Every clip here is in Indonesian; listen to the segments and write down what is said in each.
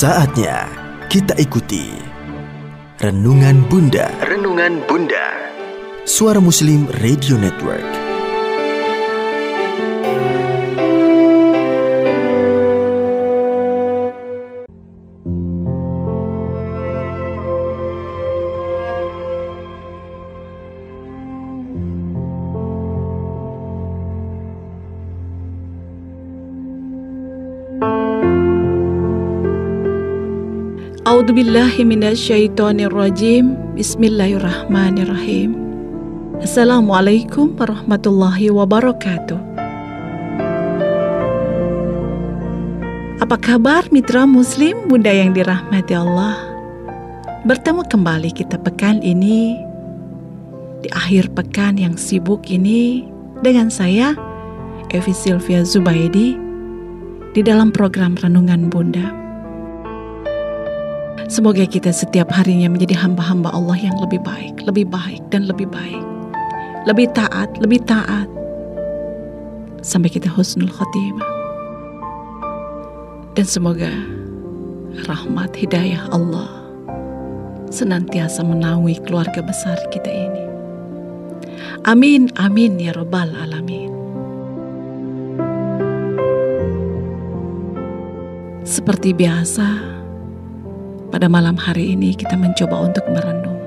Saatnya kita ikuti Renungan Bunda. Renungan Bunda. Suara Muslim Radio Network. A'udzu billahi minasyaitonir rajim. Bismillahirrahmanirrahim. Assalamualaikum warahmatullahi wabarakatuh. Apa kabar mitra muslim Bunda yang dirahmati Allah? Bertemu kembali kita pekan ini di akhir pekan yang sibuk ini dengan saya Evi Sylvia Zubaidi di dalam program Renungan Bunda. Semoga kita setiap harinya menjadi hamba-hamba Allah yang lebih baik, lebih baik, dan lebih baik. Lebih taat, lebih taat. Sampai kita husnul khotimah. Dan semoga rahmat hidayah Allah senantiasa menaungi keluarga besar kita ini. Amin, amin ya robbal alamin. Seperti biasa, pada malam hari ini kita mencoba untuk merenung.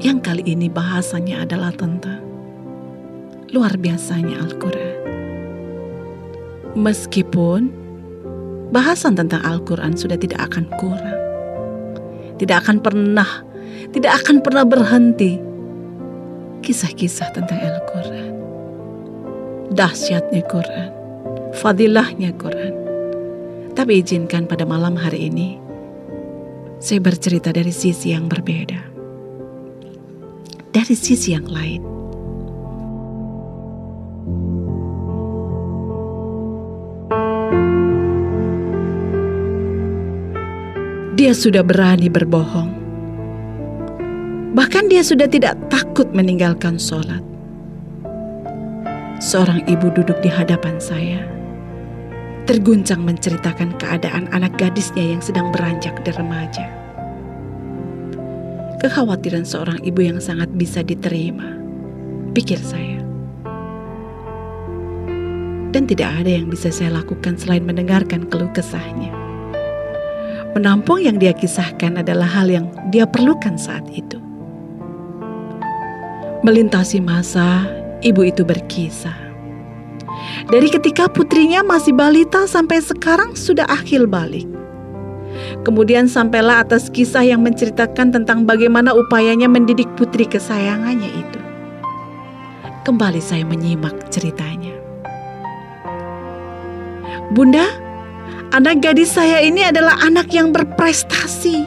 Yang kali ini bahasanya adalah tentang luar biasanya Al-Quran. Meskipun bahasan tentang Al-Quran sudah tidak akan kurang. Tidak akan pernah, tidak akan pernah berhenti. Kisah-kisah tentang Al-Quran. Dahsyatnya Quran. Fadilahnya Quran. Tapi izinkan pada malam hari ini saya bercerita dari sisi yang berbeda. Dari sisi yang lain. Dia sudah berani berbohong. Bahkan dia sudah tidak takut meninggalkan sholat. Seorang ibu duduk di hadapan saya terguncang menceritakan keadaan anak gadisnya yang sedang beranjak remaja. Kekhawatiran seorang ibu yang sangat bisa diterima, pikir saya. Dan tidak ada yang bisa saya lakukan selain mendengarkan keluh kesahnya. Menampung yang dia kisahkan adalah hal yang dia perlukan saat itu. Melintasi masa, ibu itu berkisah dari ketika putrinya masih balita sampai sekarang sudah akhil balik. Kemudian sampailah atas kisah yang menceritakan tentang bagaimana upayanya mendidik putri kesayangannya itu. Kembali saya menyimak ceritanya. Bunda, anak gadis saya ini adalah anak yang berprestasi.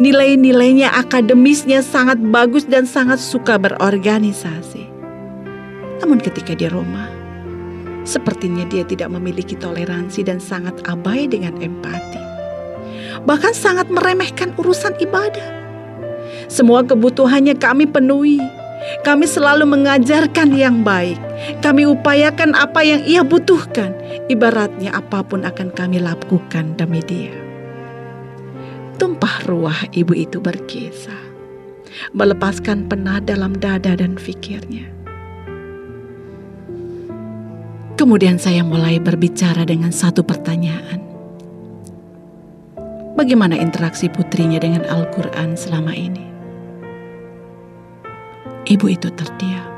Nilai-nilainya akademisnya sangat bagus dan sangat suka berorganisasi. Namun ketika di rumah, Sepertinya dia tidak memiliki toleransi dan sangat abai dengan empati. Bahkan sangat meremehkan urusan ibadah. Semua kebutuhannya kami penuhi. Kami selalu mengajarkan yang baik. Kami upayakan apa yang ia butuhkan. Ibaratnya apa pun akan kami lakukan demi dia. Tumpah ruah ibu itu berkisah. Melepaskan penat dalam dada dan fikirnya Kemudian saya mulai berbicara dengan satu pertanyaan. Bagaimana interaksi putrinya dengan Al-Quran selama ini? Ibu itu terdiam.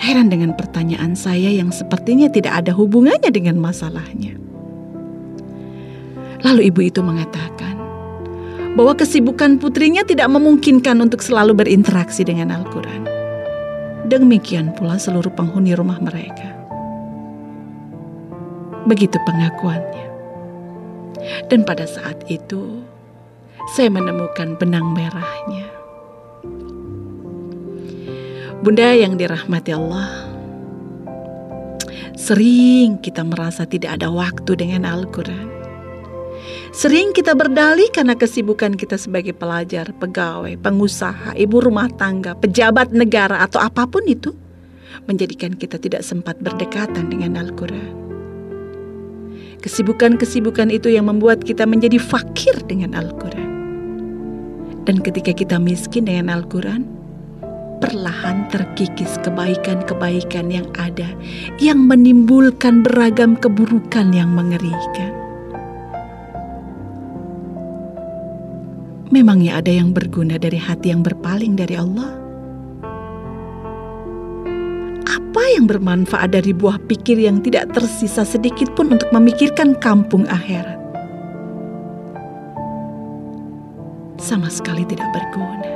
Heran dengan pertanyaan saya yang sepertinya tidak ada hubungannya dengan masalahnya. Lalu ibu itu mengatakan bahwa kesibukan putrinya tidak memungkinkan untuk selalu berinteraksi dengan Al-Quran. Demikian pula seluruh penghuni rumah mereka. Begitu pengakuannya. Dan pada saat itu, saya menemukan benang merahnya. Bunda yang dirahmati Allah, sering kita merasa tidak ada waktu dengan Al-Quran. Sering kita berdalih karena kesibukan kita sebagai pelajar, pegawai, pengusaha, ibu rumah tangga, pejabat negara, atau apa pun itu, menjadikan kita tidak sempat berdekatan dengan Al-Quran. Kesibukan-kesibukan itu yang membuat kita menjadi fakir dengan Al-Quran. Dan ketika kita miskin dengan Al-Quran, perlahan terkikis kebaikan-kebaikan yang ada yang menimbulkan beragam keburukan yang mengerikan. Memangnya ada yang berguna dari hati yang berpaling dari Allah? Apa yang bermanfaat dari buah pikir yang tidak tersisa sedikit pun untuk memikirkan kampung akhirat? Sama sekali tidak berguna.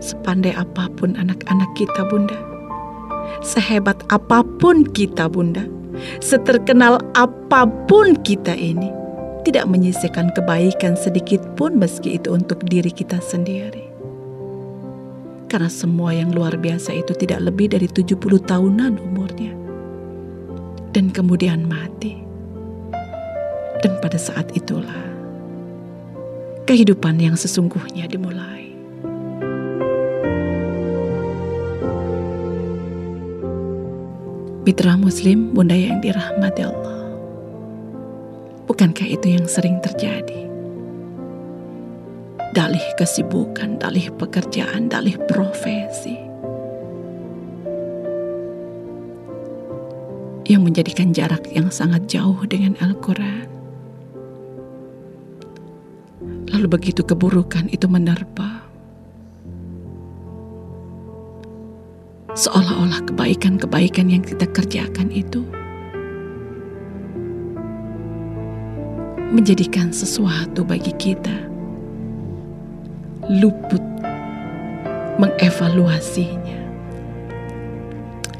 Sepandai apa pun anak-anak kita, Bunda. Sehebat apa pun kita, Bunda. Seterkenal apa pun kita ini, tidak menyisihkan kebaikan sedikit pun meski itu untuk diri kita sendiri. Karena semua yang luar biasa itu tidak lebih dari 70 tahunan umurnya. Dan kemudian mati. Dan pada saat itulah kehidupan yang sesungguhnya dimulai. Mitra Muslim, Bunda yang dirahmati Allah. Bukankah itu yang sering terjadi? Dalih kesibukan, dalih pekerjaan, dalih profesi. Yang menjadikan jarak yang sangat jauh dengan Al-Quran. Lalu begitu keburukan itu menerpa. Seolah-olah kebaikan-kebaikan yang kita kerjakan itu menjadikan sesuatu bagi kita luput mengevaluasinya.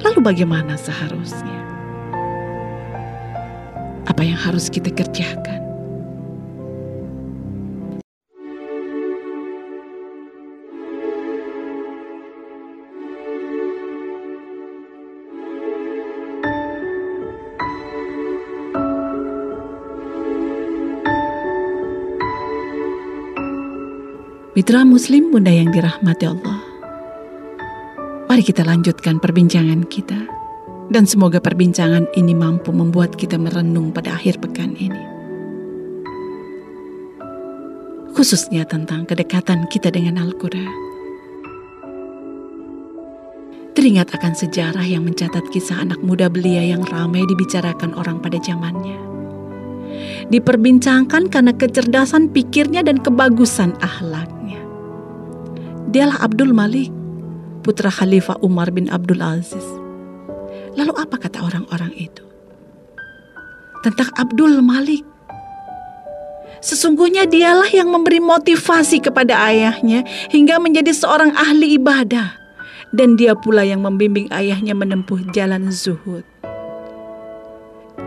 Lalu bagaimana seharusnya? Apa yang harus kita kerjakan? Mitra Muslim Bunda yang dirahmati Allah. Mari kita lanjutkan perbincangan kita. Dan semoga perbincangan ini mampu membuat kita merenung pada akhir pekan ini. Khususnya tentang kedekatan kita dengan Al-Quran. Teringat akan sejarah yang mencatat kisah anak muda belia yang ramai dibicarakan orang pada zamannya diperbincangkan karena kecerdasan pikirnya dan kebagusan akhlak. Dialah Abdul Malik, putra Khalifah Umar bin Abdul Aziz. Lalu apa kata orang-orang itu? Tentang Abdul Malik. Sesungguhnya dialah yang memberi motivasi kepada ayahnya hingga menjadi seorang ahli ibadah. Dan dia pula yang membimbing ayahnya menempuh jalan zuhud.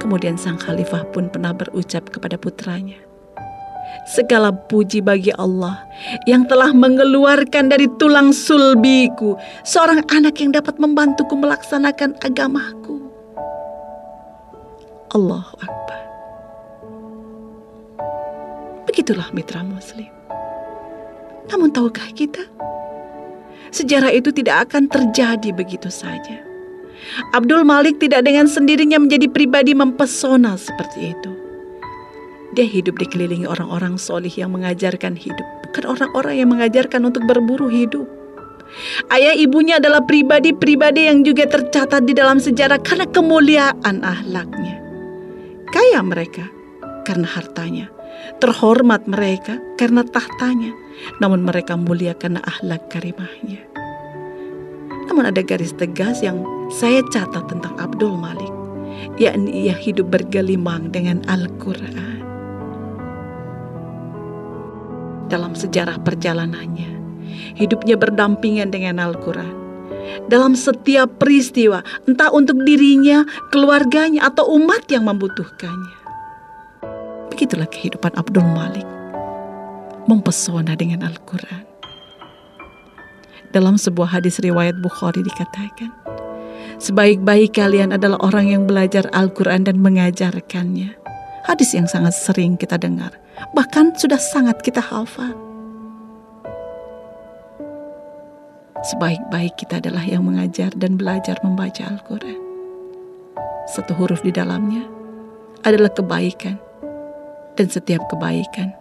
Kemudian sang khalifah pun pernah berucap kepada putranya, Segala puji bagi Allah yang telah mengeluarkan dari tulang sulbiku seorang anak yang dapat membantuku melaksanakan agamaku. Allahu Akbar. Begitulah mitra muslim. Namun tahukah kita? Sejarah itu tidak akan terjadi begitu saja. Abdul Malik tidak dengan sendirinya menjadi pribadi mempesona seperti itu. Dia hidup dikelilingi orang-orang solih yang mengajarkan hidup, bukan orang-orang yang mengajarkan untuk berburu hidup. Ayah ibunya adalah pribadi-pribadi yang juga tercatat di dalam sejarah karena kemuliaan ahlaknya. Kaya mereka karena hartanya, terhormat mereka karena tahtanya, namun mereka mulia karena ahlak karimahnya. Namun ada garis tegas yang saya catat tentang Abdul Malik, yakni ia hidup bergelimang dengan Al-Quran dalam sejarah perjalanannya. Hidupnya berdampingan dengan Al-Quran. Dalam setiap peristiwa, entah untuk dirinya, keluarganya, atau umat yang membutuhkannya. Begitulah kehidupan Abdul Malik. Mempesona dengan Al-Quran. Dalam sebuah hadis riwayat Bukhari dikatakan, Sebaik-baik kalian adalah orang yang belajar Al-Quran dan mengajarkannya. Hadis yang sangat sering kita dengar bahkan sudah sangat kita hafal. Sebaik-baik kita adalah yang mengajar dan belajar membaca Al-Quran. Satu huruf di dalamnya adalah kebaikan, dan setiap kebaikan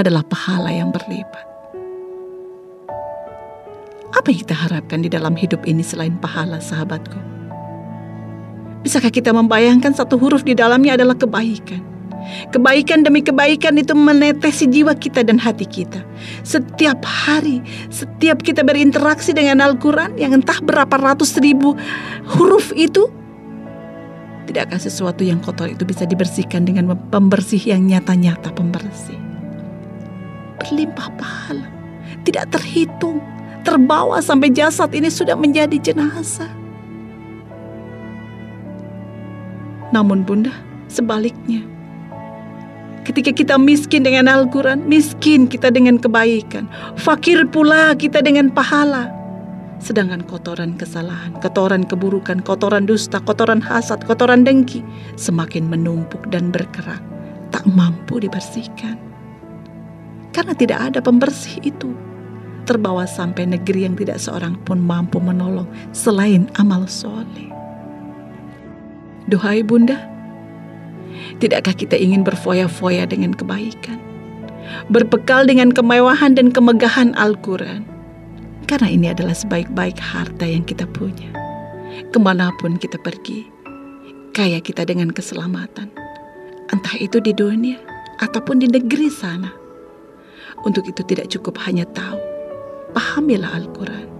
adalah pahala yang berlipat. Apa yang kita harapkan di dalam hidup ini selain pahala, sahabatku? Bisakah kita membayangkan satu huruf di dalamnya adalah kebaikan? Kebaikan demi kebaikan itu menetesi jiwa kita dan hati kita. Setiap hari, setiap kita berinteraksi dengan Al-Quran yang entah berapa ratus ribu huruf itu, tidakkah sesuatu yang kotor itu bisa dibersihkan dengan pembersih yang nyata-nyata pembersih? Berlimpah pahala, tidak terhitung, terbawa sampai jasad ini sudah menjadi jenazah. Namun bunda, sebaliknya, Ketika kita miskin dengan Al-Quran, miskin kita dengan kebaikan. Fakir pula kita dengan pahala. Sedangkan kotoran kesalahan, kotoran keburukan, kotoran dusta, kotoran hasad, kotoran dengki semakin menumpuk dan berkerak, tak mampu dibersihkan. Karena tidak ada pembersih itu. Terbawa sampai negeri yang tidak seorang pun mampu menolong selain amal soleh. Duhai bunda, Tidakkah kita ingin berfoya-foya dengan kebaikan? Berbekal dengan kemewahan dan kemegahan Al-Quran. Karena ini adalah sebaik-baik harta yang kita punya. Ke mana pun kita pergi, kaya kita dengan keselamatan. Entah itu di dunia ataupun di negeri sana. Untuk itu tidak cukup hanya tahu, pahamilah Al-Quran.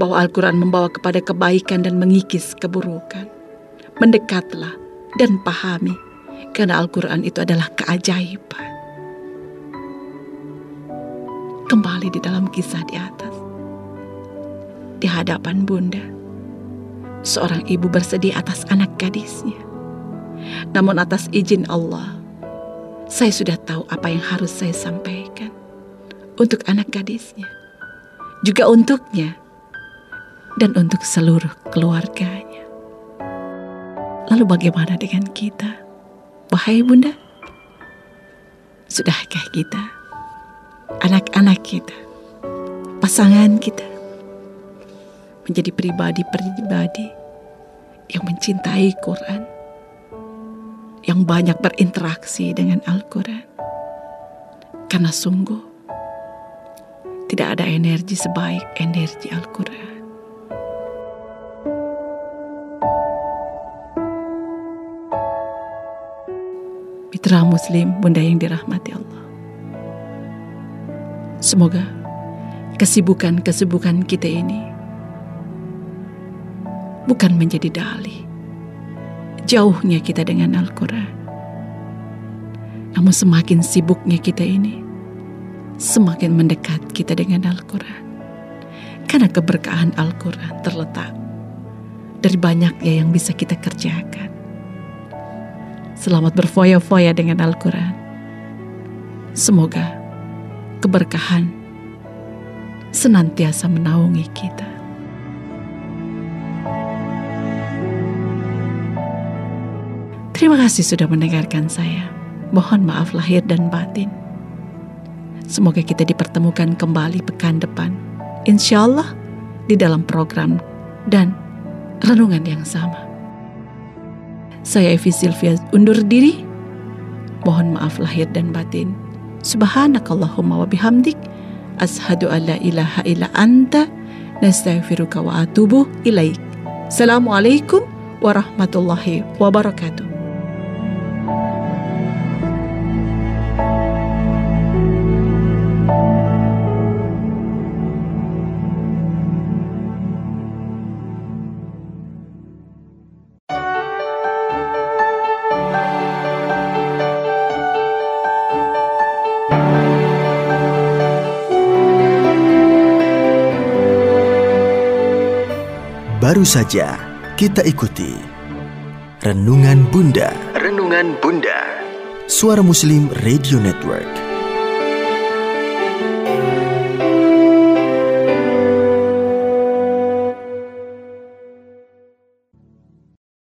Bahwa Al-Quran membawa kepada kebaikan dan mengikis keburukan. Mendekatlah dan pahami karena Al-Quran itu adalah keajaiban. Kembali di dalam kisah di atas. Di hadapan bunda, seorang ibu bersedih atas anak gadisnya. Namun atas izin Allah, saya sudah tahu apa yang harus saya sampaikan untuk anak gadisnya, juga untuknya, dan untuk seluruh keluarganya. Lalu bagaimana dengan kita? Wahai bunda, sudahkah kita, anak-anak kita, pasangan kita, menjadi pribadi-pribadi yang mencintai Quran, yang banyak berinteraksi dengan Al-Quran. Karena sungguh tidak ada energi sebaik energi Al-Quran. Mitra Muslim, Bunda yang dirahmati Allah. Semoga kesibukan-kesibukan kita ini bukan menjadi dalih jauhnya kita dengan Al-Quran. Namun semakin sibuknya kita ini, semakin mendekat kita dengan Al-Quran. Karena keberkahan Al-Quran terletak dari banyaknya yang bisa kita kerjakan Selamat berfoya-foya dengan Al-Quran. Semoga keberkahan senantiasa menaungi kita. Terima kasih sudah mendengarkan saya. Mohon maaf lahir dan batin. Semoga kita dipertemukan kembali pekan depan. Insya Allah di dalam program dan renungan yang sama. Saya Evi Silvia undur diri. Mohon maaf lahir dan batin. Subhanakallahumma wa bihamdik. Ashadu an la ilaha illa anta. Nastaghfiruka wa atubu ilaik. Assalamualaikum warahmatullahi wabarakatuh. Baru saja kita ikuti Renungan Bunda. Renungan Bunda. Suara Muslim Radio Network.